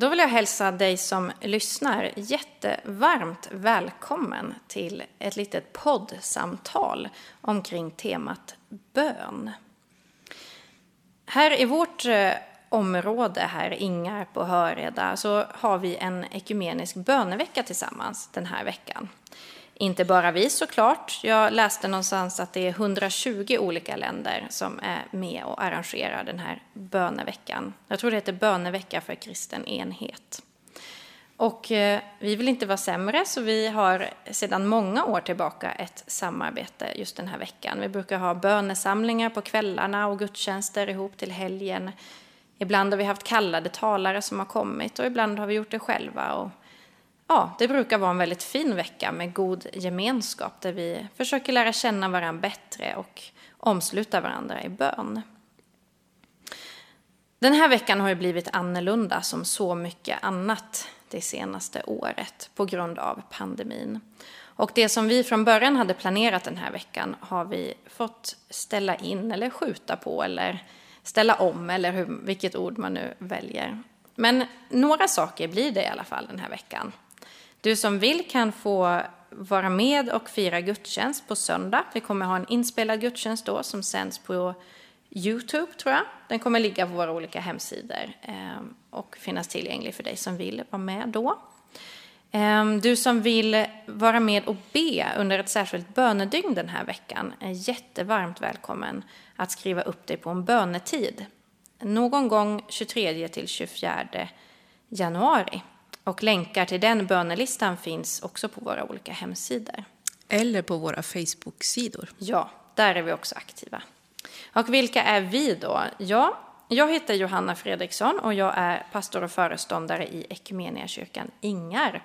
Då vill jag hälsa dig som lyssnar jättevarmt välkommen till ett litet poddsamtal omkring temat bön. Här i vårt eh, område, här Ingarp och Höreda, så har vi en ekumenisk bönevecka tillsammans den här veckan. Inte bara vi såklart. Jag läste någonstans att det är 120 olika länder som är med och arrangerar den här böneveckan. Jag tror det heter bönevecka för kristen enhet. Och eh, vi vill inte vara sämre, så vi har sedan många år tillbaka ett samarbete just den här veckan. Vi brukar ha bönesamlingar på kvällarna och gudstjänster ihop till helgen. Ibland har vi haft kallade talare som har kommit och ibland har vi gjort det själva. Och ja, det brukar vara en väldigt fin vecka med god gemenskap där vi försöker lära känna varandra bättre och omsluta varandra i bön. Den här veckan har ju blivit annorlunda som så mycket annat det senaste året på grund av pandemin. Och det som vi från början hade planerat den här veckan har vi fått ställa in eller skjuta på eller ställa om eller hur, vilket ord man nu väljer. Men några saker blir det i alla fall den här veckan. Du som vill kan få vara med och fira gudstjänst på söndag. Vi kommer ha en inspelad gudstjänst då som sänds på Youtube tror jag. Den kommer ligga på våra olika hemsidor ehm, och finnas tillgänglig för dig som vill vara med då. Ehm, du som vill vara med och be under ett särskilt bönedygn den här veckan är jättevarmt välkommen att skriva upp dig på en bönetid. Någon gång 23 till 24 januari. Och länkar till den bönelistan finns också på våra olika hemsidor. Eller på våra Facebook-sidor. Ja, där är vi också aktiva. Och vilka är vi då? Ja, jag heter Johanna Fredriksson och jag är pastor och föreståndare i Equmeniakyrkan Ingarp.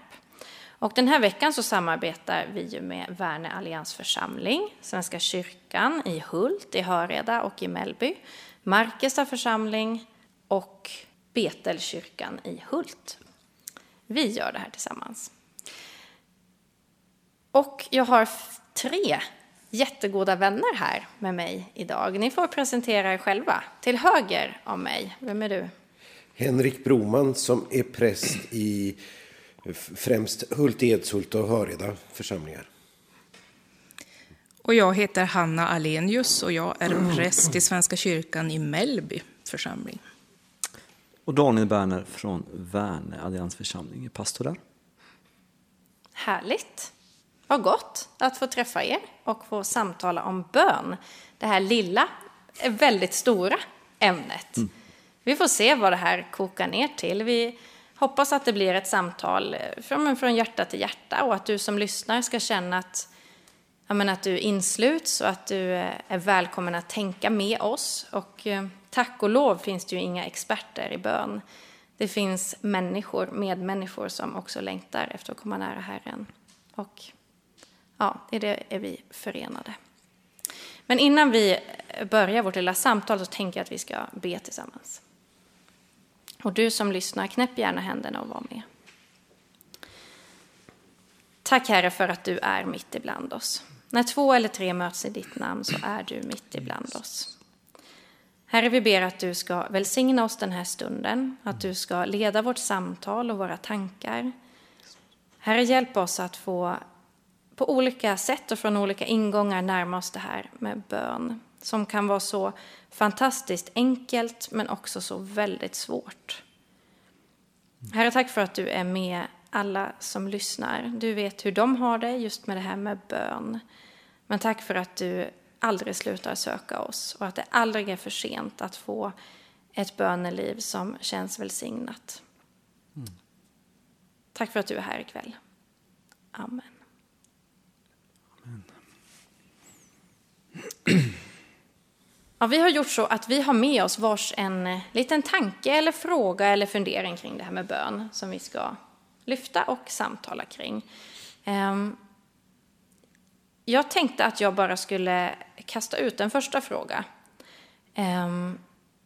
Och den här veckan så samarbetar vi med Värne Alliansförsamling, Svenska kyrkan i Hult, i Höreda och i Mellby, Markesta församling och Betelkyrkan i Hult. Vi gör det här tillsammans. Och jag har tre jättegoda vänner här med mig idag. Ni får presentera er själva. Till höger om mig, vem är du? Henrik Broman som är präst i främst Hult, Edshult och Höreda församlingar. Och jag heter Hanna Alenius och jag är präst i Svenska kyrkan i Mellby församling. Och Daniel Berner från Värne Alliansförsamling är pastor där. Härligt. Vad gott att få träffa er och få samtala om bön. Det här lilla, väldigt stora ämnet. Mm. Vi får se vad det här kokar ner till. Vi hoppas att det blir ett samtal från, från hjärta till hjärta och att du som lyssnar ska känna att, menar, att du insluts och att du är välkommen att tänka med oss. Och eh, tack och lov finns det ju inga experter i bön. Det finns människor, medmänniskor som också längtar efter att komma nära Herren. Och ja, i det är vi förenade. Men innan vi börjar vårt lilla samtal så tänker jag att vi ska be tillsammans. Och du som lyssnar, knäpp gärna händerna och var med. Tack Herre för att du är mitt ibland oss. När två eller tre möts i ditt namn så är du mitt ibland oss. Herre, vi ber att du ska välsigna oss den här stunden, att du ska leda vårt samtal och våra tankar. Herre, hjälp oss att få på olika sätt och från olika ingångar närma oss det här med bön som kan vara så fantastiskt enkelt men också så väldigt svårt. Herre, tack för att du är med alla som lyssnar. Du vet hur de har det just med det här med bön. Men tack för att du aldrig slutar söka oss och att det aldrig är för sent att få ett böneliv som känns välsignat. Mm. Tack för att du är här ikväll. Amen. Amen. Ja, vi har gjort så att vi har med oss vars en eh, liten tanke eller fråga eller fundering kring det här med bön som vi ska lyfta och samtala kring. Jag tänkte att jag bara skulle kasta ut en första fråga. Ehm,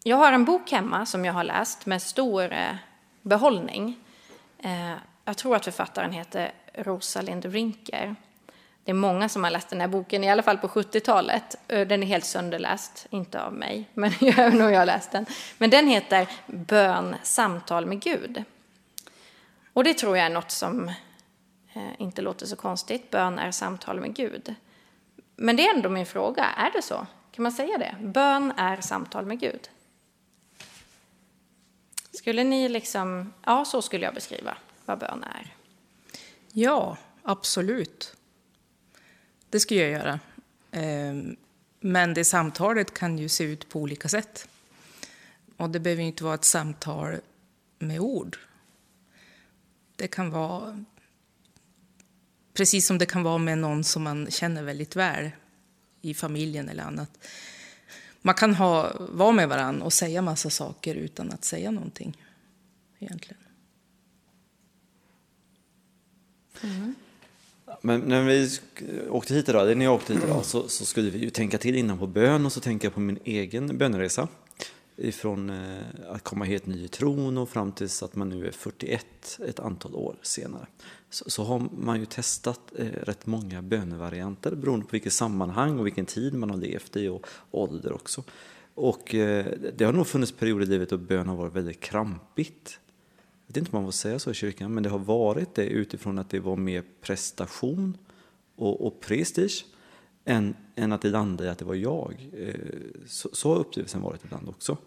jag har en bok hemma som jag har läst med stor eh, behållning. Eh, jag tror att författaren heter Rosalind Rinker. Det är många som har läst den här boken, i alla fall på 70-talet. Eh, den är helt sönderläst, inte av mig, men även om jag har läst den. Men den heter Bön, samtal med Gud. Och det tror jag är något som Eh, inte låter så konstigt. Bön är samtal med Gud. Men det är ändå min fråga, är det så? Kan man säga det? Bön är samtal med Gud. Skulle ni liksom, ja så skulle jag beskriva vad bön är. Ja, absolut. Det skulle jag göra. Ehm, men det samtalet kan ju se ut på olika sätt. Och det behöver ju inte vara ett samtal med ord. Det kan vara precis som det kan vara med någon som man känner väldigt väl i familjen eller annat. Man kan ha, vara med varann och säga massa saker utan att säga någonting egentligen. Mm. Men när vi åkte hit idag, när jag åkte hit idag, så, så skulle vi ju tänka till innan på bön och så tänker jag på min egen böneresa. Ifrån eh, att komma helt ny i tron och fram tills att man nu är 41, ett antal år senare. Så, så har man ju testat eh, rätt många bönevarianter beroende på vilket sammanhang och vilken tid man har levt i och ålder också. Och eh, det har nog funnits perioder i livet då bön har varit väldigt krampigt. Jag vet inte om man får säga så i kyrkan, men det har varit det utifrån att det var mer prestation och, och prestige än, än att det landade i att det var jag. Eh, så, så har upplevelsen varit ibland också.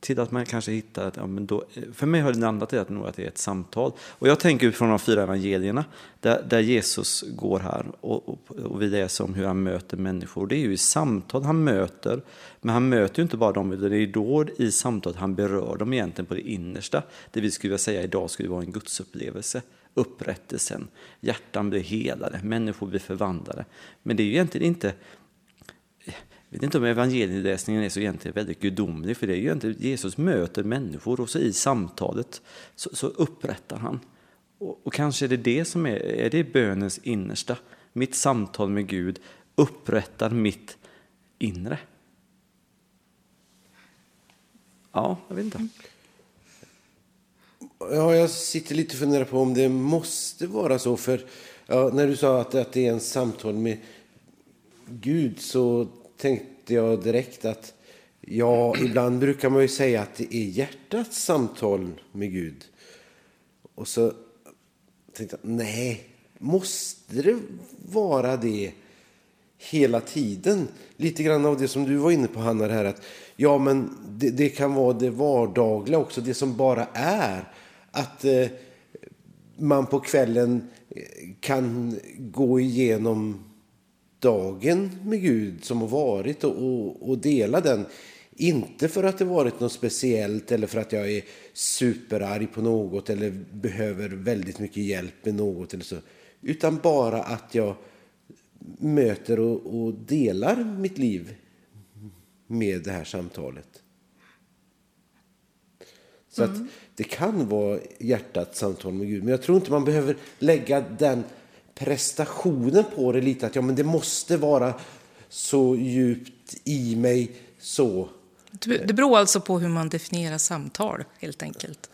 Till att man kanske hittar att, ja, men då, eh, för mig har det landat i att, nog att det är ett samtal. Och jag tänker utifrån de fyra evangelierna, där, där Jesus går här och, och, och vi läser om hur han möter människor. Det är ju i samtal han möter, men han möter ju inte bara dem, utan det är då i samtalet han berör dem egentligen på det innersta. Det vi skulle vilja säga idag skulle vara en gudsupplevelse upprättelsen, hjärtan blir helade, människor blir förvandlade. Men det är ju egentligen inte jag vet inte om evangelieläsningen är så egentligen väldigt gudomlig, för det är ju inte Jesus möter människor och så i samtalet så, så upprättar han. Och, och kanske är det det som är, är det bönens innersta, mitt samtal med Gud upprättar mitt inre. Ja, jag vet inte. Ja, jag sitter lite och funderar på om det måste vara så. För ja, när du sa att, att det är en samtal med Gud så tänkte jag direkt att ja, ibland brukar man ju säga att det är hjärtats samtal med Gud. Och så tänkte jag, nej, måste det vara det hela tiden? Lite grann av det som du var inne på, Hanna, det här att ja, men det, det kan vara det vardagliga också, det som bara är. Att eh, man på kvällen eh, kan gå igenom dagen med Gud som har varit och, och, och dela den. Inte för att det varit något speciellt eller för att jag är superarg på något eller behöver väldigt mycket hjälp med något eller så. Utan bara att jag möter och, och delar mitt liv med det här samtalet. Så att det kan vara hjärtats samtal med Gud. Men jag tror inte man behöver lägga den prestationen på det lite. Att ja, men det måste vara så djupt i mig så. Det beror alltså på hur man definierar samtal, helt enkelt.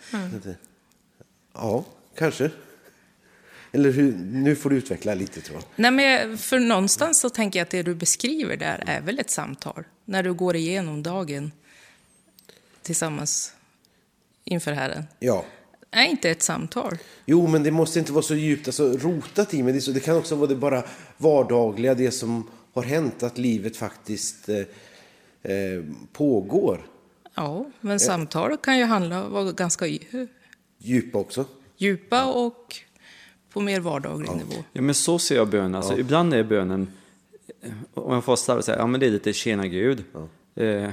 Ja, kanske. Eller hur, nu får du utveckla lite tror jag. Nej, men för någonstans så tänker jag att det du beskriver där är väl ett samtal. När du går igenom dagen tillsammans inför Herren. Ja. Är inte ett samtal? Jo, men det måste inte vara så djupt alltså, rotat i mig. Det, så, det kan också vara det bara vardagliga, det som har hänt, att livet faktiskt eh, eh, pågår. Ja, men samtal kan ju handla vara ganska dju- Djupa också. djupa och på mer vardaglig nivå. Ja, men så ser jag bönen. Alltså, Ibland är bönen, eh, om jag får slarvigt säga, ja men det är lite tjena Gud. Eh,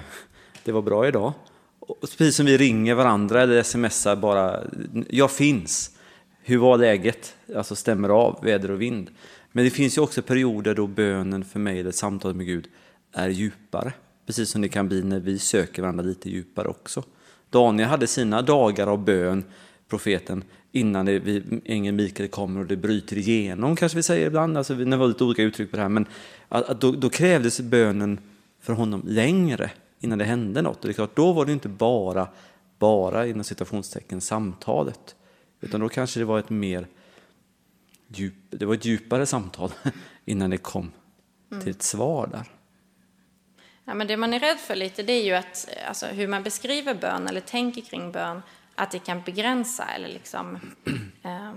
det var bra idag. Och precis som vi ringer varandra eller smsar bara, jag finns. Hur var läget? Alltså stämmer av väder och vind. Men det finns ju också perioder då bönen för mig, eller samtalet med Gud, är djupare. Precis som det kan bli när vi söker varandra lite djupare också. Daniel hade sina dagar av bön, profeten, innan ängeln Mikael kommer och det bryter igenom, kanske vi säger ibland. Alltså, det var lite olika uttryck på det här, men att, att då, då krävdes bönen för honom längre innan det hände något. Och det är klart, då var det inte bara, bara inom citationstecken, samtalet. Utan då kanske det var ett mer djup, det var ett djupare samtal innan det kom till ett svar där. Ja, men det man är rädd för lite det är ju att alltså, hur man beskriver bön eller tänker kring bön att det kan begränsa eller liksom eh,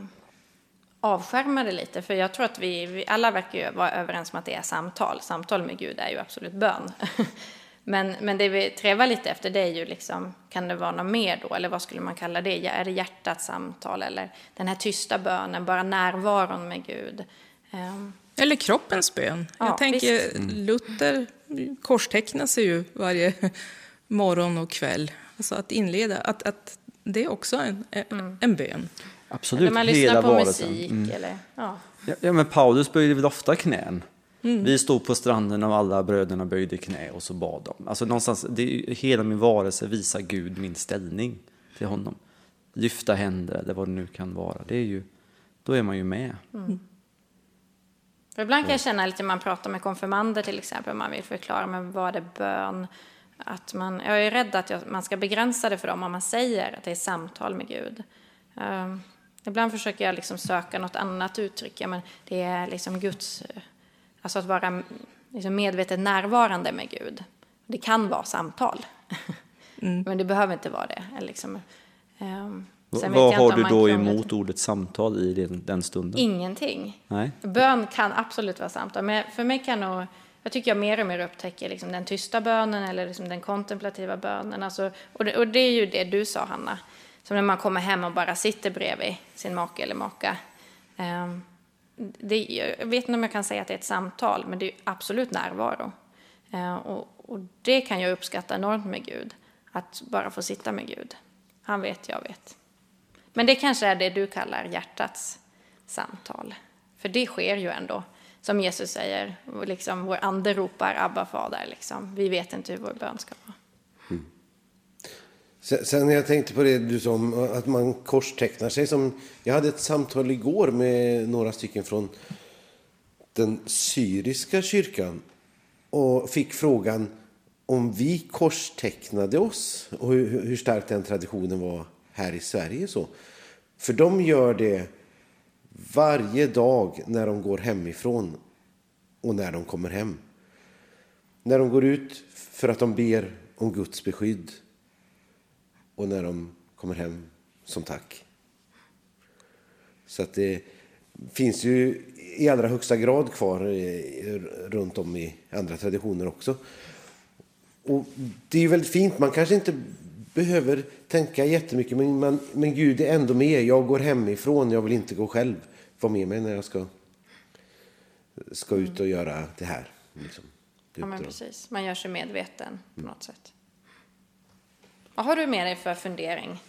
avskärma det lite. För jag tror att vi, vi alla verkar ju vara överens om att det är samtal. Samtal med Gud är ju absolut bön. men, men det vi trevar lite efter det är ju liksom, kan det vara något mer då? Eller vad skulle man kalla det? Är det hjärtats samtal eller den här tysta bönen, bara närvaron med Gud? Um, eller kroppens bön. Ja, jag tänker, visst. Luther korstecknar sig ju varje morgon och kväll. Alltså att inleda, att, att det är också en, en, en bön. Absolut, eller man lyssnar hela på varelsen. musik Mm. eller, ja. Ja, ja, men Paulus böjde väl ofta knän. Vi stod på stranden och alla bröderna böjde knä och så bad de. Alltså någonstans, det hela min varelse visar Gud min ställning till honom. Lyfta händer eller vad det nu kan vara. Det är ju, då är man ju med. För ibland kan jag känna lite när man pratar med konfirmander till exempel, man vill förklara men vad är bön? Att man, jag är rädd att jag, man ska begränsa det för dem om man säger att det är samtal med Gud. Ehm, ibland försöker jag liksom söka något annat uttryck, ja, men det är liksom Guds, alltså att vara liksom medvetet närvarande med Gud. Det kan vara samtal, men det behöver inte vara det. Liksom, sen vet vad jag har du då emot till- ordet samtal i den, den stunden? Ingenting. Nej. Bön kan absolut vara samtal, men för mig kan nog, jag tycker jag mer och mer upptäcker liksom den tysta bönen eller liksom den kontemplativa bönen. Alltså, och, det, och det är ju det du sa, Hanna. Som när man kommer hem och bara sitter bredvid sin make eller maka. Ehm, det, jag vet inte om jag kan säga att det är ett samtal, men det är absolut närvaro. Eh, och, och det kan jag uppskatta enormt med Gud. Att bara få sitta med Gud. Han vet, jag vet. Men det kanske är det du kallar hjärtats samtal. För det sker ju ändå. Som Jesus säger, liksom, vår ande ropar Abba fader. Liksom. Vi vet inte hur vår bön ska vara. Sen, jag tänkte på det du sa om eh, att man korstecknar sig. Som, jag hade ett samtal igår med några stycken från den syriska kyrkan och fick frågan om vi korstecknade oss och hur, hur stark den traditionen var här i Sverige. Så. För de gör det varje dag när de går hemifrån och när de kommer hem. När de går ut för att de ber om Guds beskydd och när de kommer hem som tack. Så att det finns ju i allra högsta grad kvar eh, runt om i andra traditioner också. Och det är ju väldigt fint. Man kanske inte behöver tänka jättemycket men, man, men Gud är ändå med. Jag går hemifrån, jag vill inte gå själv. Var med mig när jag ska, ska ut och göra det här. Liksom, det Ja, men precis. Man gör sig medveten på något sätt. Vad har du med dig för fundering,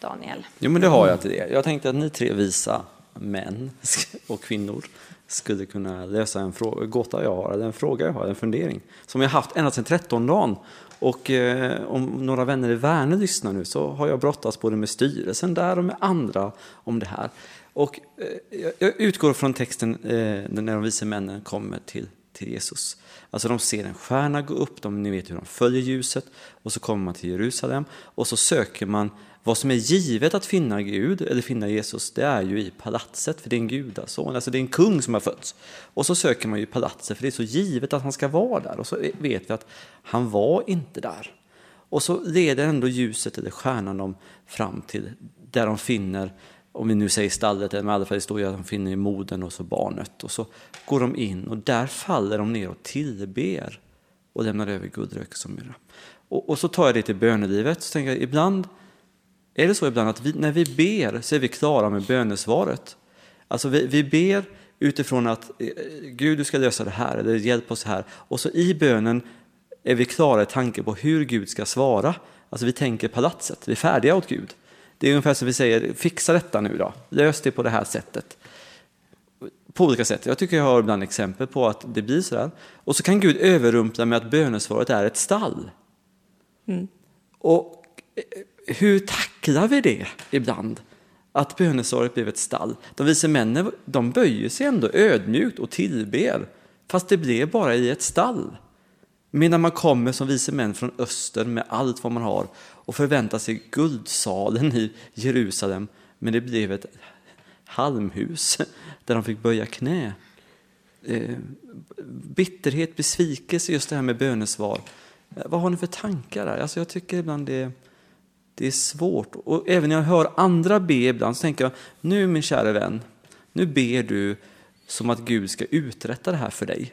Daniel? Jo, men det har jag till det. Jag tänkte att ni tre visa män och kvinnor skulle kunna lösa en fråga, gåta jag har, eller en fråga jag har, en fundering, som jag haft ända sedan 13 dagen. Och eh, om några vänner i Värne lyssnar nu så har jag brottats både med styrelsen där och med andra om det här. Och eh, jag- jag utgår från texten eh, när de vise männen kommer till, till Jesus. Alltså de ser en stjärna gå upp, de, ni vet hur de följer ljuset och så kommer man till Jerusalem och så söker man vad som är givet att finna Gud eller finna Jesus, det är ju i palatset, för det är en gudason, alltså det är en kung som har fötts. Och så söker man ju i palatset, för det är så givet att han ska vara där. Och så vet vi att han var inte där. Och så leder ändå ljuset eller stjärnan dem fram till där de finner, om vi nu säger stallet, eller i alla fall det står ju att de finner modern och så barnet. Och så går de in och där faller de ner och tillber och lämnar över guldröken som myra. Och, och så tar jag det till bönelivet, så tänker jag ibland är det så ibland att vi, när vi ber så är vi klara med bönesvaret. Alltså vi, vi ber utifrån att eh, Gud du ska lösa det här eller hjälp oss här. Och så i bönen är vi klara i tanke på hur Gud ska svara. Alltså vi tänker palatset, vi är färdiga åt Gud. Det är ungefär som vi säger, fixa detta nu då, lös det på det här sättet. På olika sätt. Jag tycker jag har ibland exempel på att det blir sådär. Och så kan Gud överrumpla med att bönesvaret är ett stall. Och eh, hur tacklar vi det ibland? Att bönesvaret blev ett stall. De vise männen de böjer sig ändå ödmjukt och tillber, fast det blev bara i ett stall. Medan man kommer som vise män från öster med allt vad man har och förväntar sig guldsalen i Jerusalem, men det blev ett halmhus där de fick böja knä. Eh, bitterhet, besvikelse, just det här med bönesvar. Eh, Vad har ni för tankar där? Alltså jag tycker ibland det, Det är svårt. Och även när jag hör andra be ibland så tänker jag, nu min kära vän, nu ber du som att Gud ska uträtta det här för dig.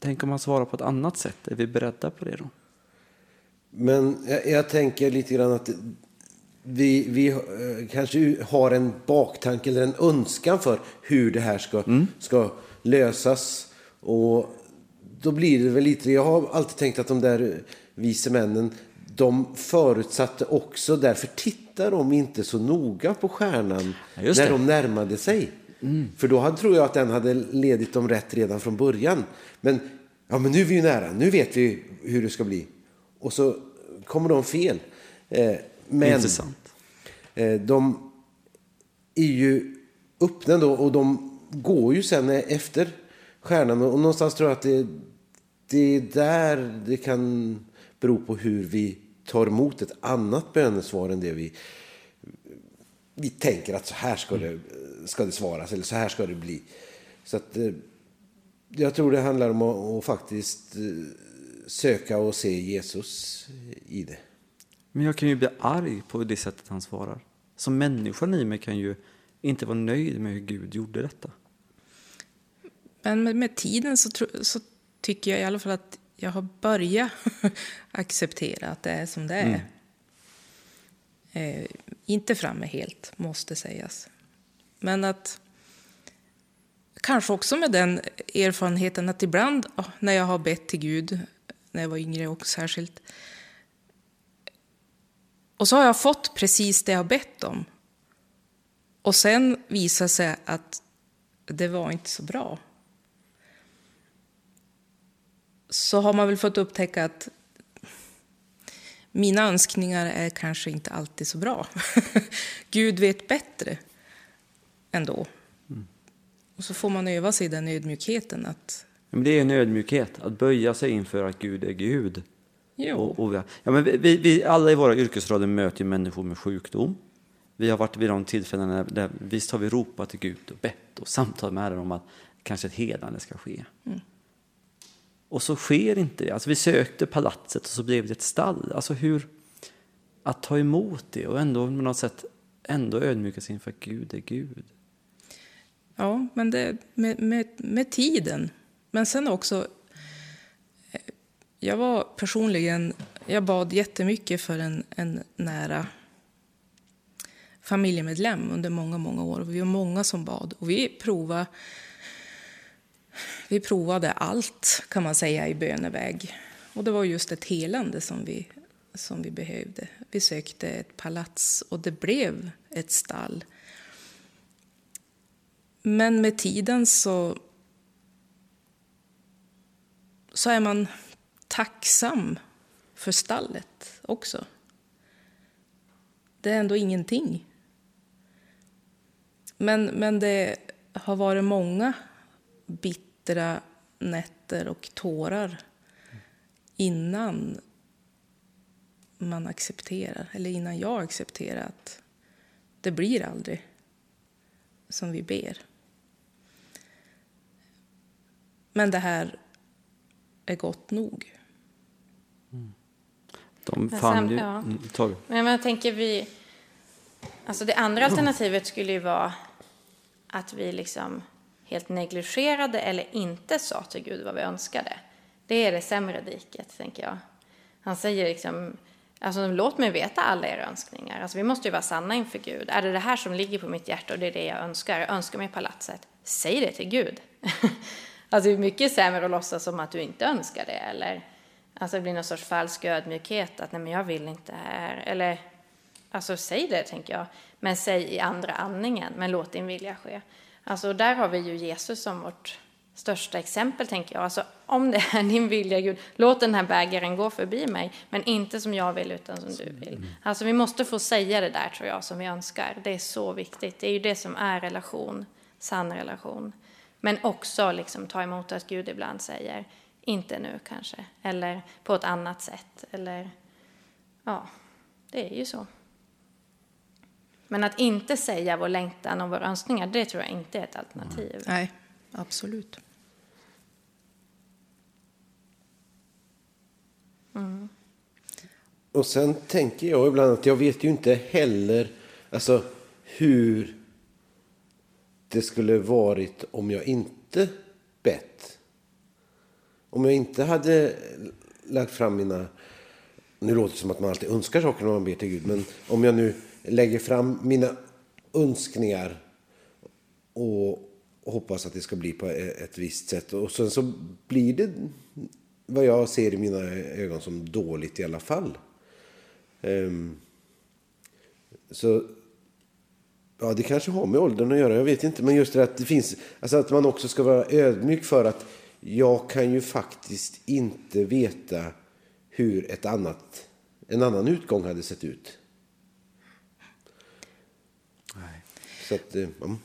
Tänk om han svarar på ett annat sätt, är vi beredda på det då? Men jag, jag tänker lite grann att vi, vi eh, kanske har en baktanke eller en önskan för hur det här ska, ska lösas. Och då blir det väl lite, jag har alltid tänkt att de där vise männen, de förutsatte också, därför tittar de inte så noga på stjärnan när de närmade sig. För då hade, tror jag att den hade ledit dem rätt redan från början. Men, ja, men nu är vi ju nära, nu vet vi hur det ska bli. Och så kommer de fel. Eh, men Intressant. eh, de är ju öppna då och de går ju sen efter stjärnan. Och någonstans tror jag att det, det är där det kan bero på hur vi tar emot ett annat bönesvar än det vi, vi tänker att så här ska det, ska det svaras eller så här ska det bli. Så att, eh, jag tror det handlar om att, att faktiskt eh, söka och se Jesus i det. Men jag kan ju bli arg på det sättet han svarar. Som människan i mig kan ju inte vara nöjd med hur Gud gjorde detta. Men med, med tiden så, tro- så tycker jag i alla fall att jag har börjat acceptera att det är som det är. Eh, inte framme helt, måste sägas. Men att kanske också med den erfarenheten att ibland ah, när jag har bett till Gud, när jag var yngre och särskilt, och så har jag fått precis det jag har bett om. Och sen visar sig att det var inte så bra. Så har man väl fått upptäcka att mina önskningar är kanske inte alltid så bra. Gud vet bättre ändå. Och så får man öva sig i den ödmjukheten att Men det är en ödmjukhet, att böja sig inför att Gud är Gud. jo, Och, och vi, ja, men vi, vi, alla i våra yrkesroller möter människor med sjukdom. Vi har varit vid de tillfällen där, där visst har vi ropat till Gud och bett och samtalat med Herren om att kanske ett helande ska ske. Och så sker inte det. Alltså vi sökte palatset och så blev det ett stall. Alltså hur, att ta emot det och ändå på något sätt ändå ödmjuka sig inför att Gud är Gud. Ja, men det, med, med, med tiden. Men sen också... Eh, jag var personligen... Jag bad jättemycket för en, en nära familjemedlem under många, många år. Vi var många som bad. Och vi provade, vi provade allt, kan man säga, i böneväg. Och det var just ett helande som vi, som vi behövde. Vi sökte ett palats och det blev ett stall. Men med tiden så, så är man tacksam för stallet också. Det är ändå ingenting. Men, men det har varit många bitar bittra nätter och tårar innan man accepterar, eller innan jag accepterar att det blir aldrig som vi ber. Men det här är gott nog. De Men fann sen- ju... ja. Mm. Men jag tänker vi... Alltså det andra alternativet skulle ju vara att vi liksom helt negligerade eller inte sa till Gud vad vi önskade. Det är det sämre diket, tänker jag. Han säger liksom, alltså låt mig veta alla era önskningar. Alltså vi måste ju vara sanna inför Gud. Är det det här som ligger på mitt hjärta och det är det jag önskar? Jag önskar mig palatset. Säg det till Gud. alltså det är mycket sämre att låtsas som att du inte önskar det. Eller alltså det blir någon sorts falsk ödmjukhet att nej men jag vill inte här. Eller Alltså säg det, tänker jag. Men säg i andra andningen, men låt din vilja ske. Alltså där har vi ju Jesus som vårt största exempel, tänker jag. Alltså om det är din vilja, Gud, låt den här bägaren gå förbi mig, men inte som jag vill, utan som du vill. Alltså vi måste få säga det där, tror jag, som vi önskar. Det är så viktigt. Det är ju det som är relation, sann relation. Men också liksom ta emot att Gud ibland säger, inte nu kanske, eller på ett annat sätt, eller ja, det är ju så. Men att inte säga vår längtan och våra önskningar, det tror jag inte är ett alternativ. Nej, absolut. och sen tänker jag ibland att jag vet ju inte heller alltså, hur det skulle varit om jag inte bett. Om jag inte hade lagt fram mina... Nu låter det som att man alltid önskar saker när man ber till Gud, men om jag nu lägger fram mina önskningar och hoppas att det ska bli på e-, ett visst sätt. Och sen så blir det vad jag ser i mina ögon som dåligt i alla fall. Um, så ja, det kanske har med åldern att göra, jag vet inte. Men just det att det finns, alltså att man också ska vara ödmjuk för att jag kan ju faktiskt inte veta hur ett annat, en annan utgång hade sett ut. Nej. Så att, eh, ja.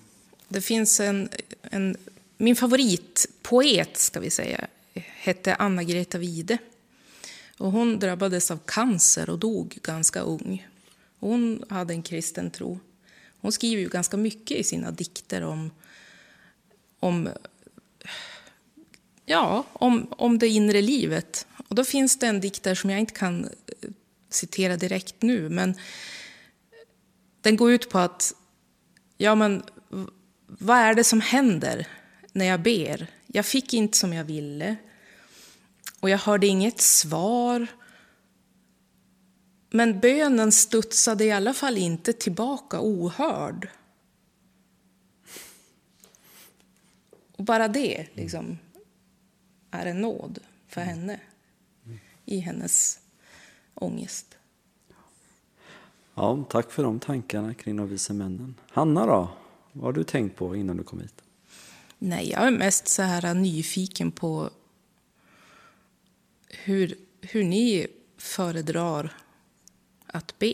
Det finns en, en... Min favoritpoet, ska vi säga, hette Anna-Greta Wide. Och hon drabbades av cancer och dog ganska ung. Hon hade en kristen tro. Hon skriver ju ganska mycket i sina dikter om, om, ja, om, om det inre livet. Och då finns det en dikt där som jag inte kan eh, citera direkt nu, men den går ut på att ja, men, vad är det som händer när jag ber? Jag fick inte som jag ville och jag hörde inget svar. Men bönen studsade i alla fall inte tillbaka ohörd. Och bara det liksom, är en nåd för henne i hennes ångest. Ja, tack för de tankarna kring de vise männen. Hanna då? Vad har du tänkt på innan du kom hit? Nej, jag är mest så här nyfiken på hur, hur ni föredrar att be.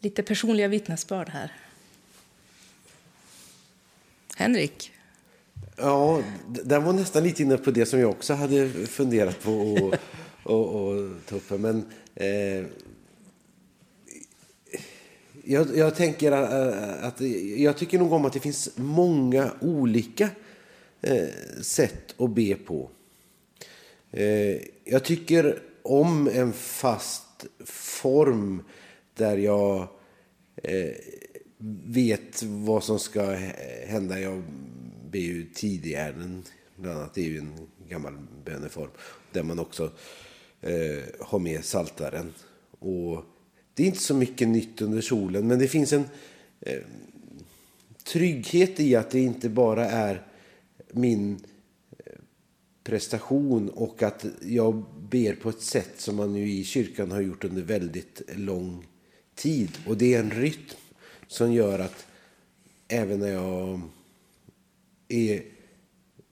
Lite personliga vittnesbörd här. Henrik? Ja, den var nästan lite inne på det som jag också hade funderat på och, och, och ta. Men eh, jag, jag, tänker eh, att jag tycker nog om att det finns många olika eh, sätt att be på. Eh, jag tycker om en fast form där jag eh, vet vad som ska hända. Jag ber ju tidigärden, bland annat. Det är ju en gammal böneform där man också eh, ha med saltaren. Och det är inte så mycket nytt under solen, men det finns en eh, trygghet i att det inte bara är min eh, prestation och att jag ber på ett sätt som man nu i kyrkan har gjort under väldigt lång tid. Och det är en rytm som gör att även när jag är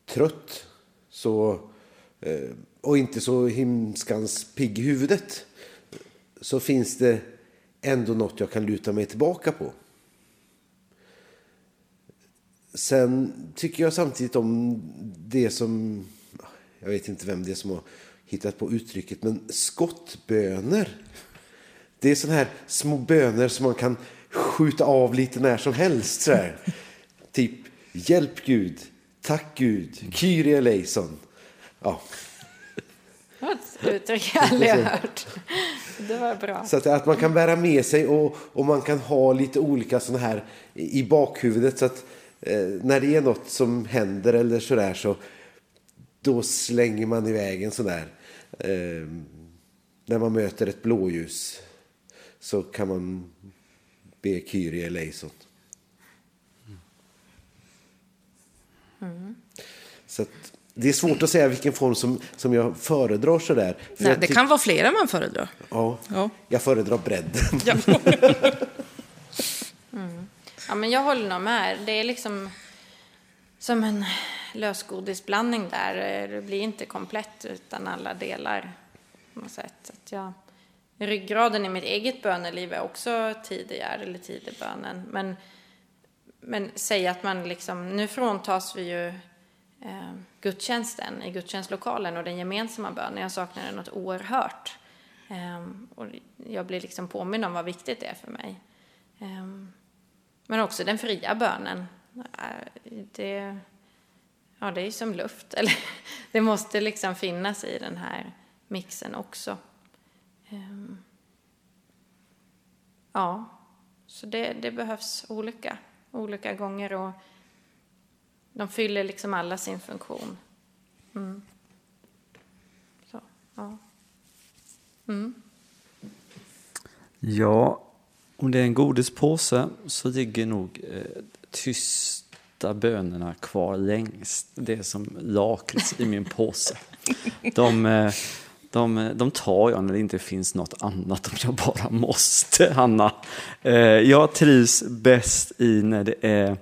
trött så, eh, och inte så himskans pigg i huvudet så finns det ändå något jag kan luta mig tillbaka på. Sen tycker jag samtidigt om det som, jag vet inte vem det är som har hittat på uttrycket, men skottböner. Det är sådana här små böner som man kan skjuta av lite när som helst. Så här. Typ, hjälp Gud, tack Gud, Kyrie eleison. Ja. Det var ett uttryck jag aldrig har hört. Det var bra. Så att, att man kan bära med sig och, och man kan ha lite olika sådana här i bakhuvudet. Så att eh, när det är något som händer eller sådär så då slänger man iväg en sån där. Eh, när man möter ett blåljus så kan man be Kyrie eleison. Mm. Så att, det är svårt att säga vilken form som, som jag föredrar. Sådär. Nej, det kan vara flera man föredrar. Ja, ja. jag föredrar bredden. Ja. mm. ja, men jag håller nog med. Det är liksom som en lösgodisblandning där. Det blir inte komplett utan alla delar. På något sätt. Att jag, ryggraden i mitt eget böneliv är också tidigare, eller tidebönen. Men, men säga att man liksom, nu fråntas vi ju eh, gudstjänsten i gudstjänstlokalen och den gemensamma bönen. Jag saknade det något oerhört. Eh, och jag blir liksom påminn om vad viktigt det är för mig. Eh, men också den fria bönen. Eh, det, ja, det är som luft. Eller, det måste liksom finnas i den här mixen också. Ehm, ja, så det, det behövs olika, olika gånger och de fyller liksom alla sin funktion. Mm. Så, ja. Mm. Ja, om det är en godispåse så ligger nog eh, tysta bönorna kvar längst. Det är som lakrits i min påse. De, eh, de, eh, de tar jag när det inte finns något annat om jag bara måste, Hanna. Eh, jag trivs bäst i när det är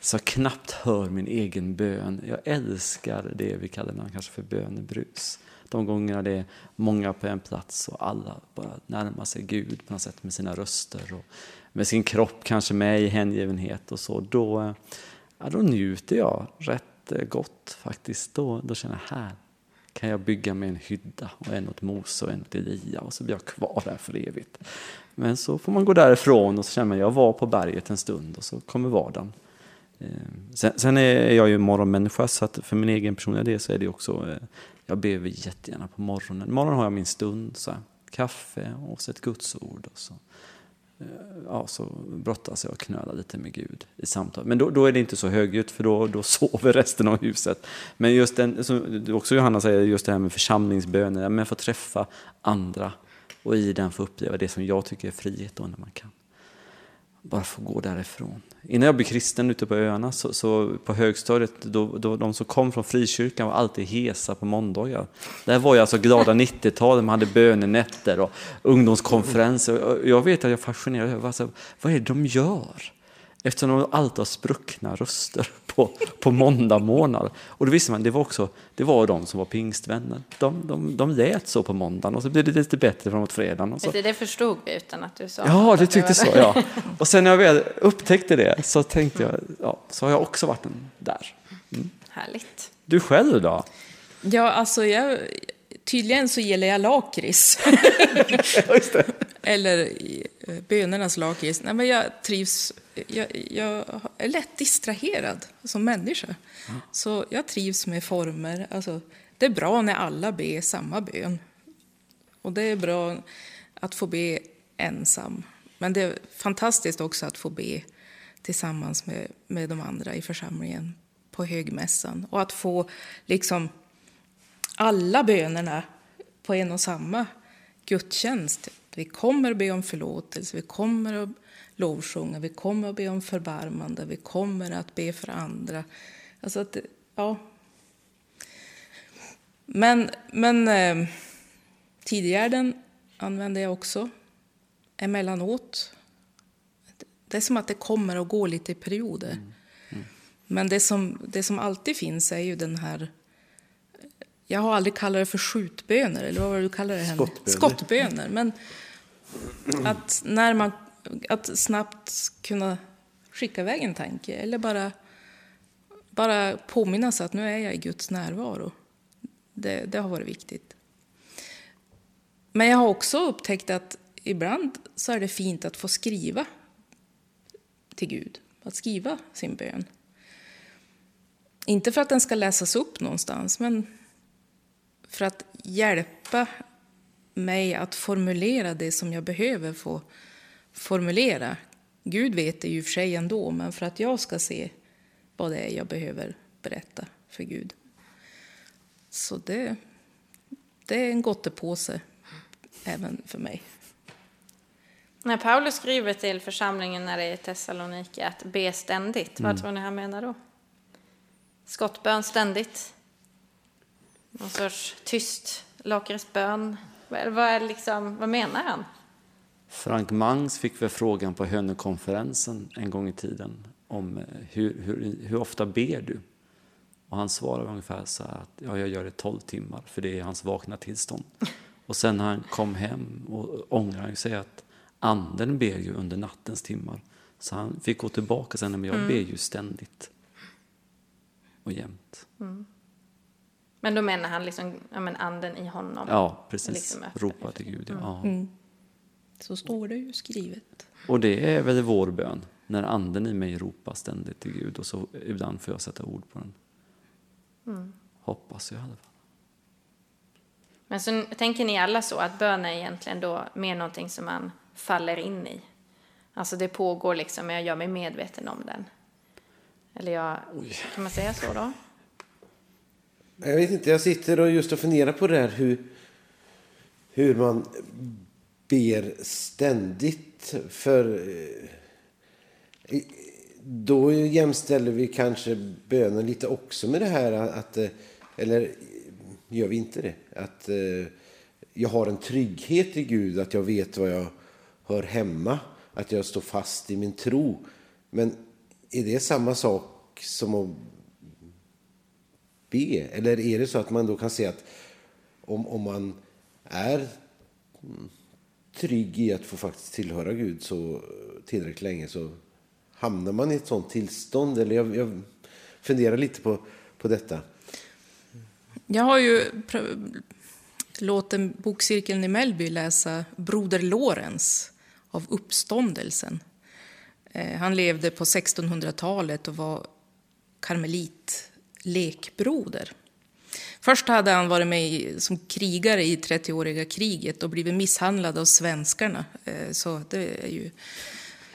så jag knappt hör min egen bön. Jag älskar det vi kallar kanske för bönebrus. De gångerna det är många på en plats och alla bara närmar sig Gud på något sätt med sina röster och med sin kropp kanske med i hängivenhet och så. Då, ja, då njuter jag rätt eh, gott faktiskt. Då, då känner jag här kan jag bygga mig en hydda och en åt Mose och en åt Elia och så blir jag kvar där för evigt. Men så får man gå därifrån och så känner man jag var på berget en stund och så kommer vardagen. Eh, sen, sen är jag ju morgonmänniska så att för min egen personliga del så är det också, eh, jag ber jättegärna på morgonen. Morgonen har jag min stund, så här, kaffe och så ett gudsord. Och så, eh, ja, så brottas jag och knölar lite med Gud i samtal. Men då, då är det inte så högljutt för då, då sover resten av huset. Men just den, som också Johanna säger, just det här med församlingsböner, men få träffa andra och i den få uppleva det som jag tycker är frihet då när man kan bara få gå därifrån. Innan jag blev kristen ute på öarna, så, så på högstadiet, då, då, de som kom från frikyrkan var alltid hesa på måndagar. Det var jag alltså glada 90-talet, man hade bönenätter och ungdomskonferenser. Jag vet att jag fascinerade över alltså, vad är det de gör? Eftersom de alltid har spruckna röster på, på måndag månad. Och då visste man, det var också, det var de som var pingstvänner. De, de, de lät så på måndagen och så blev det lite bättre framåt fredagen. Och så. Det, det förstod vi utan att du sa Ja, du tyckte så, ja. Och sen när jag väl upptäckte det så tänkte jag, ja, så har jag också varit en där. Mm. Härligt. Du själv då? Ja, alltså jag, tydligen så gillar jag lakrits. Eller eh, bönornas lakrits. Nej, men jag trivs jag, jag, är lätt distraherad som människa. Mm. Så jag trivs med former. Alltså, det är bra när alla ber samma bön. Och det är bra att få be ensam. Men det är fantastiskt också att få be tillsammans med, med de andra i församlingen på högmässan. Och att få liksom alla bönerna på en och samma gudstjänst. Vi kommer att be om förlåtelse, vi kommer att lovsjunga, vi kommer att be om förbarmande, vi kommer att be för andra. Alltså att, ja. Men, men eh, tidigärden använder jag också emellanåt. Det är som att det kommer och går lite i perioder. Mm. Mm. Men det som, det som alltid finns är ju den här jag har aldrig kallat det för skjutböner, eller vad var det du kallar det? Skottböner. Skottböner. Men att när man att snabbt kunna skicka iväg en tanke eller bara, bara påminna sig att nu är jag i Guds närvaro. Det, det har varit viktigt. Men jag har också upptäckt att ibland så är det fint att få skriva till Gud, att skriva sin bön. Inte för att den ska läsas upp någonstans, men för att hjälpa mig att formulera det som jag behöver få formulera. Gud vet det ju för sig ändå, men för att jag ska se vad det är jag behöver berätta för Gud. Så det, det är en gottepåse även för mig. När Paulus skriver till församlingen när det är i Thessaloniki att be ständigt, mm. vad tror ni han menar då? Skottbön ständigt? Någon sorts tyst lakritsbön? Vad, liksom, vad menar han? Frank Mangs fick väl frågan på Hönökonferensen en gång i tiden om eh, hur, hur, hur ofta ber du? Och han svarade ungefär så här att ja, jag gör det tolv timmar, för det är hans vakna tillstånd. Och sen när han kom hem och ångrar han sig att anden ber ju under nattens timmar. Så han fick gå tillbaka sen, men jag mm. ber ju ständigt och jämt. Mm. Men då menar han liksom ja, men anden i honom? Ja, precis. Liksom Ropa till Gud. Ja. Mm. mm. Så står det ju skrivet. Och det är väl vår bön, när anden i mig ropar ständigt till Gud och så ibland får jag sätta ord på den. Mm. Hoppas jag i alla fall. Men så tänker ni alla så att bön är egentligen då mer någonting som man faller in i? Alltså det pågår liksom, men jag gör mig medveten om den. Eller jag, kan man säga så då? Jag vet inte, jag sitter och just och funderar på det här hur, hur man ber ständigt. För eh, då jämställer vi kanske bönen lite också med det här att, eh, eller gör vi inte det? Att eh, jag har en trygghet i Gud, att jag vet var jag hör hemma, att jag står fast i min tro. Men är det samma sak som att be? Eller är det så att man då kan se att om, om man är mm, trygg i att få faktiskt tillhöra Gud så eh, tillräckligt länge så hamnar man i ett sånt tillstånd? Eller jag, jag funderar lite på, på detta. Jag har ju låtit bokcirkeln i Mellby läsa Broder Lorenz av Uppståndelsen. Eh, han levde på 1600-talet och var karmelit lekbroder. Först hade han varit med som krigare i 30-åriga kriget och blivit misshandlad av svenskarna. Eh, så det är ju...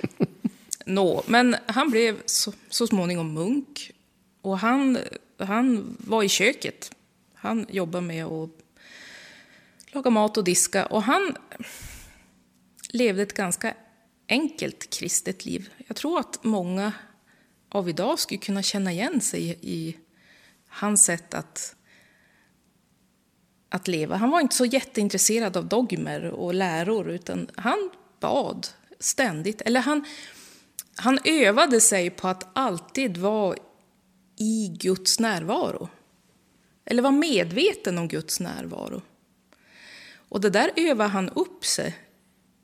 Nå, men han blev så, så småningom munk och han, han var i köket. Han jobbade med att laga mat och diska och han levde ett ganska enkelt kristet liv. Jag tror att många av idag skulle kunna känna igen sig i hans sätt att, att leva. Han var inte så jätteintresserad av dogmer och läror, utan han bad ständigt. Eller han, han övade sig på att alltid vara i Guds närvaro. Eller vara medveten om Guds närvaro. Och det där övade han upp sig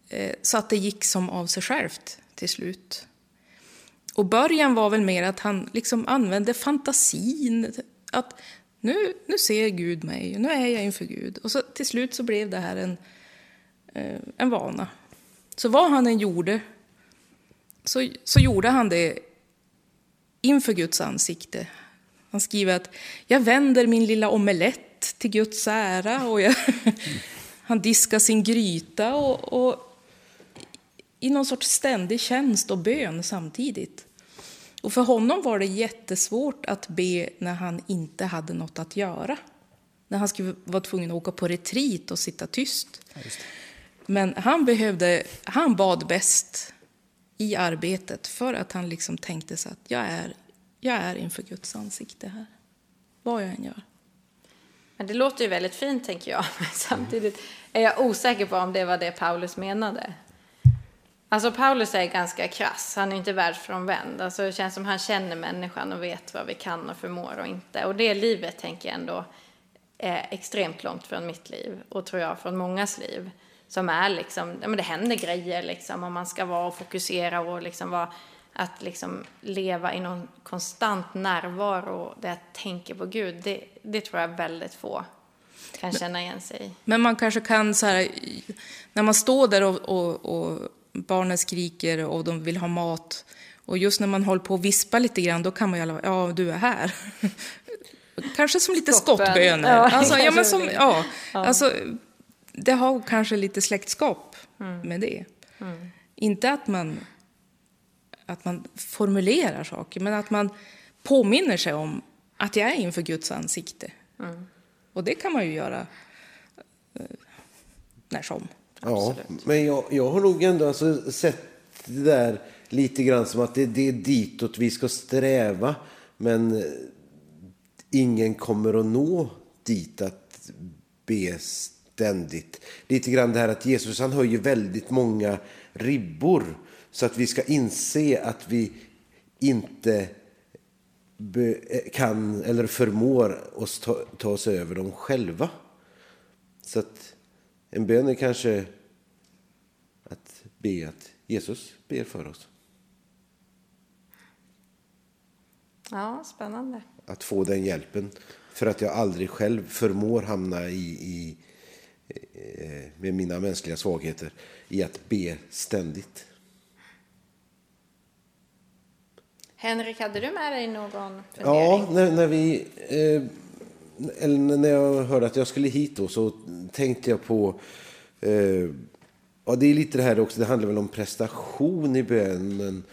eh, så att det gick som av sig självt till slut. Och början var väl mer att han liksom använde fantasin. Att nu, nu ser Gud mig, nu är jag inför Gud. Och så till slut så blev det här en, eh, en vana. Så vad han än gjorde så, så gjorde han det inför Guds ansikte. Han skriver att jag vänder min lilla omelett till Guds ära och jag, han diskar sin gryta och, och i någon sorts ständig tjänst och bön samtidigt. Och för honom var det jättesvårt att be när han inte hade något att göra. När han skulle vara tvungen att åka på retreat och sitta tyst. Ja, Men han, behövde, han bad bäst i arbetet för att han liksom tänkte sig att jag är, jag är inför Guds ansikte här, vad jag än gör. Men det låter ju väldigt fint, tänker jag. Men samtidigt är jag osäker på om det var det Paulus menade. Alltså Paulus är ganska krass, han är inte världsfrånvänd. Alltså det känns som han känner människan och vet vad vi kan och förmår och inte. Och det livet tänker jag ändå är extremt långt från mitt liv och tror jag från mångas liv. Som är liksom, ja men det händer grejer liksom och man ska vara och fokusera och liksom vara, att liksom leva i någon konstant närvaro där jag tänker på Gud, det, det tror jag väldigt få kan känna igen sig i. Men man kanske kan så här, när man står där och, och, och barnen skriker och de vill ha mat. Och just när man håller på att vispa lite grann, då kan man ju alla ja du är här. kanske som lite skottbönor. Ja, alltså, ja, men som, ja, ja. Alltså, det har kanske lite släktskap mm. med det. Mm. Inte att man, att man formulerar saker, men att man påminner sig om att jag är inför Guds ansikte. Mm. Och det kan man ju göra eh, när som. Ja, men jag, jag har nog ändå alltså sett det där lite grann som att det, det är ditåt vi ska sträva. Men eh, ingen kommer att nå dit att be ständigt. Lite grann det här att Jesus han höjer väldigt många ribbor så att vi ska inse att vi inte eh, kan eller förmår oss ta, ta oss över dem själva. Så att en bön är kanske att be att Jesus ber för oss. Ja, spännande. Att få den hjälpen. För att jag aldrig själv förmår hamna i, i eh, med mina mänskliga svagheter, i att be ständigt. Henrik, hade du med dig någon fundering? Ja, när, när vi eh, eller när jag hörde att jag skulle hit då, så tänkte jag på... Eh, ja, det är lite det här också, det handlar väl om prestation i bönen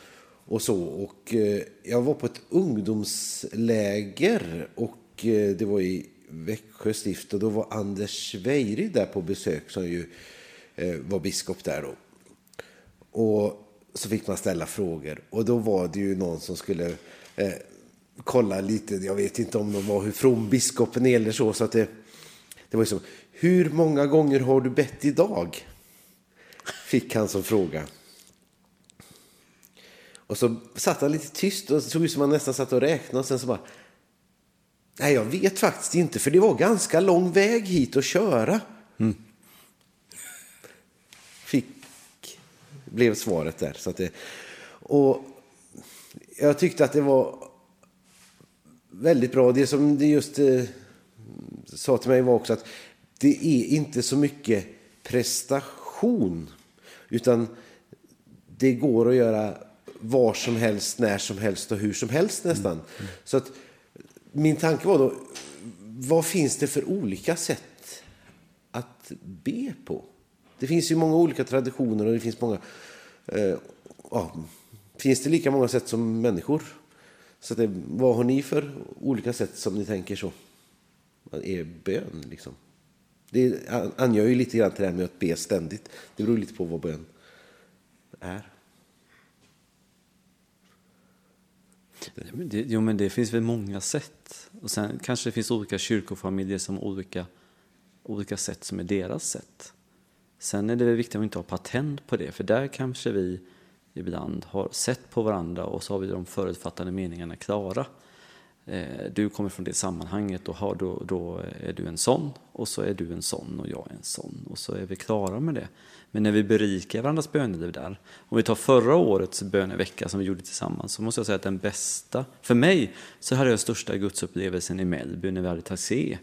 och så. Och eh, jag var på ett ungdomsläger och eh, det var i Växjö stift och då var Anders Weiri där på besök som ju eh, var biskop där då. Och så fick man ställa frågor och då var det ju någon som skulle eh, kolla lite, jag vet inte om de var hur from biskopen är eller så, så att det, det var ju så. Hur många gånger har du bett idag? Fick han som fråga. Och så satt han lite tyst och såg ut som han nästan satt och räknade och sen så bara Nej, jag vet faktiskt inte, för det var ganska lång väg hit att köra. Mm. Fick, blev svaret där. Så att det, och jag tyckte att det var väldigt bra. Det som det just eh, sa till mig var också att det är inte så mycket prestation, utan det går att göra var som helst, när som helst och hur som helst nästan. Mm. Mm. Så att min tanke var då, vad finns det för olika sätt att be på? Det finns ju många olika traditioner och det finns många... Eh, ja, finns det lika många sätt som människor? Så det, vad har ni för olika sätt som ni tänker så? Er bön, liksom. Det angör ju lite grann till det här med att be ständigt. Det beror lite på vad bön är. Det, jo, men det finns väl många sätt. Och sen kanske det finns olika kyrkofamiljer som har olika, olika sätt som är deras sätt. Sen är det väl viktigt att inte ha patent på det, för där kanske vi ibland har sett på varandra och så har vi de förutfattade meningarna klara. Eh, du kommer från det sammanhanget och har, då, då är du en sån och så är du en sån och jag är en sån och så är vi klara med det. Men när vi berikar varandras böneliv där, om vi tar förra årets bönevecka som vi gjorde tillsammans, så måste jag säga att den bästa, för mig så hade jag största gudsupplevelsen i Mellby när vi hade taxé.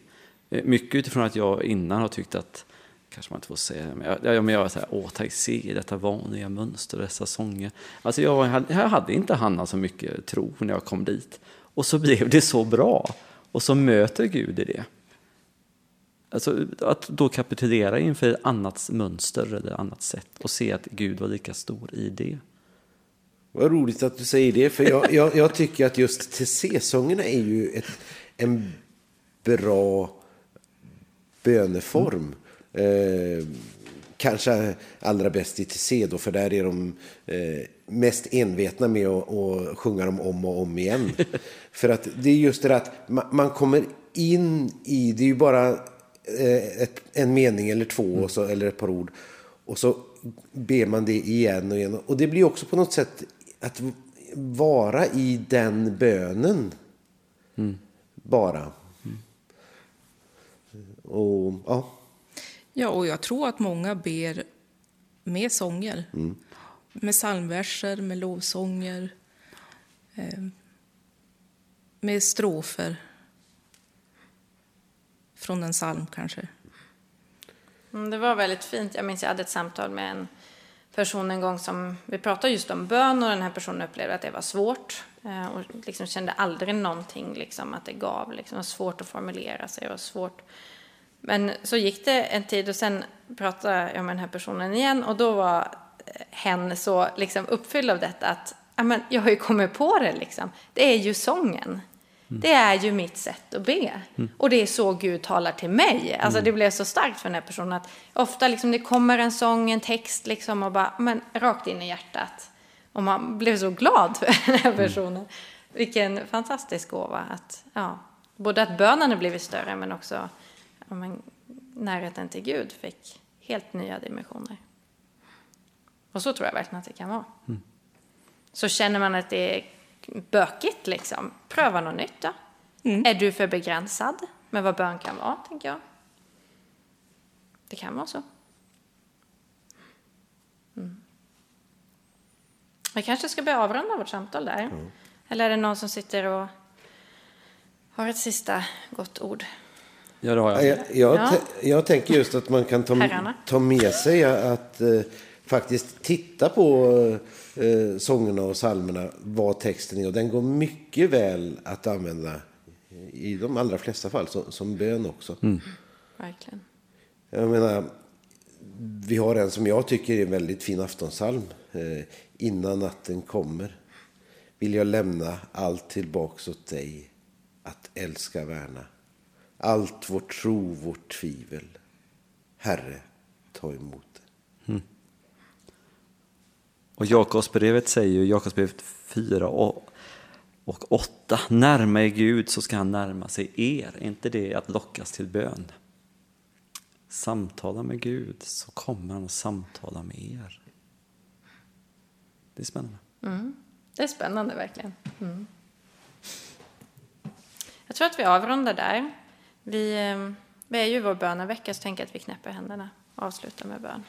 Eh, mycket utifrån att jag innan har tyckt att kanske man inte får säga, men jag, jag, men jag var så här, åh, tack, se detta vanliga mönster, dessa sånger. Alltså jag, jag hade inte Hanna så mycket tro när jag kom dit. Och så blev det så bra. Och så möter Gud i det. Alltså att då kapitulera inför ett annat mönster eller annat sätt och se att Gud var lika stor i det. Vad roligt att du säger det, för jag, jag, jag tycker att just TC-sångerna är ju ett, en bra böneform. Mm. Eh, kanske allra bäst i TC då, för där är de eh, mest envetna med att, sjunga dem om och om igen. för att det är just det att man, man kommer in i, det är ju bara eh, ett, en mening eller två och så, eller ett par ord. Och så ber man det igen och igen. Och det blir också på något sätt att vara i den bönen. Mm. Bara. Mm. Och ja. Ja, och jag tror att många ber med sånger. Mm. Med psalmverser, med lovsånger, eh, med strofer från en psalm kanske. Mm, det var väldigt fint. Jag minns jag hade ett samtal med en person en gång som vi pratade just om bön och den här personen upplevde att det var svårt eh, och liksom kände aldrig någonting liksom att det gav. Liksom. Det var svårt att formulera sig och svårt men så gick det en tid och sen pratade jag med den här personen igen och då var hen så liksom uppfylld av detta att men, jag har ju kommit på det liksom. Det är ju sången. Mm. Det är ju mitt sätt att be. Mm. Och det är så Gud talar till mig. Alltså mm. det blev så starkt för den här personen att ofta liksom det kommer en sång, en text liksom och bara, men rakt in i hjärtat. Och man blev så glad för den här mm. personen. Vilken fantastisk gåva att, ja, både att bönen har blivit större men också ja, men, närheten till Gud fick helt nya dimensioner. Och så tror jag verkligen att det kan vara. Mm. Så känner man att det är bökigt, liksom, pröva något nytt då. Mm. Är du för begränsad med vad bön kan vara, tänker jag. Det kan vara så. Mm. Vi kanske ska börja avrunda vårt samtal där. Mm. Eller är det någon som sitter och har ett sista gott ord? Ja, det har jag. Jag, jag, ja. jag tänker just att man kan ta, ta med sig att eh, faktiskt titta på eh, sångerna och psalmerna, vad texten är. Och den går mycket väl att använda i de allra flesta fall som, som bön också. Verkligen. Jag menar, vi har en som jag tycker är en väldigt fin aftonsalm. Eh, Innan natten kommer vill jag lämna allt tillbaks åt dig att älska värna. Allt vår tro, vårt tvivel. Herre, ta emot det. Och Jakobsbrevet säger ju, Jakobsbrevet 4 och, och 8, närma er Gud så ska han närma sig er. Är inte det att lockas till bön? Samtala med Gud så kommer han att samtala med er. Det är spännande. Det är spännande verkligen. Mm. Jag tror att vi avrundar där. Vi, eh, vi är ju vår bönavecka så tänker jag att vi knäpper händerna och avslutar med bön.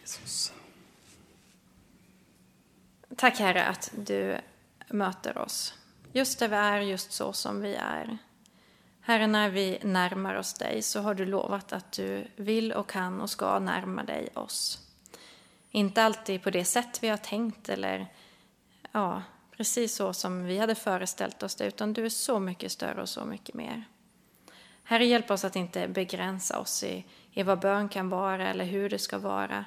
Jesus. Tack Herre att du möter oss. Just där vi är, just så som vi är. Herre, när vi närmar oss dig så har du lovat att du vill och kan och ska närma dig oss. Inte alltid på det sätt vi har tänkt eller ja, precis så som vi hade föreställt oss det, utan du är så mycket större och så mycket mer. Herre, hjälp oss att inte begränsa oss i, i vad bön kan vara eller hur det ska vara,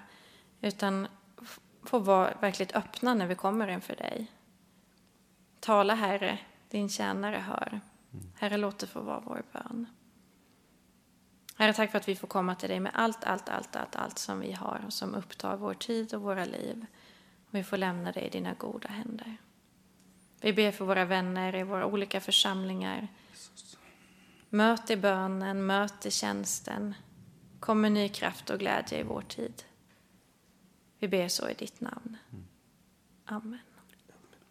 utan få vara verkligt öppna när vi kommer inför dig. Tala, Herre, din tjänare hör. Herre, låt det få vara vår bön. Herre, tack för att vi får komma till dig med allt, allt, allt, allt, allt som vi har och som upptar vår tid och våra liv. Och vi får lämna dig i dina goda händer. Vi ber för våra vänner i våra olika församlingar. Möt i bönen, möt i tjänsten. Kom med ny kraft och glädje i vår tid. Vi ber så i ditt namn. Amen.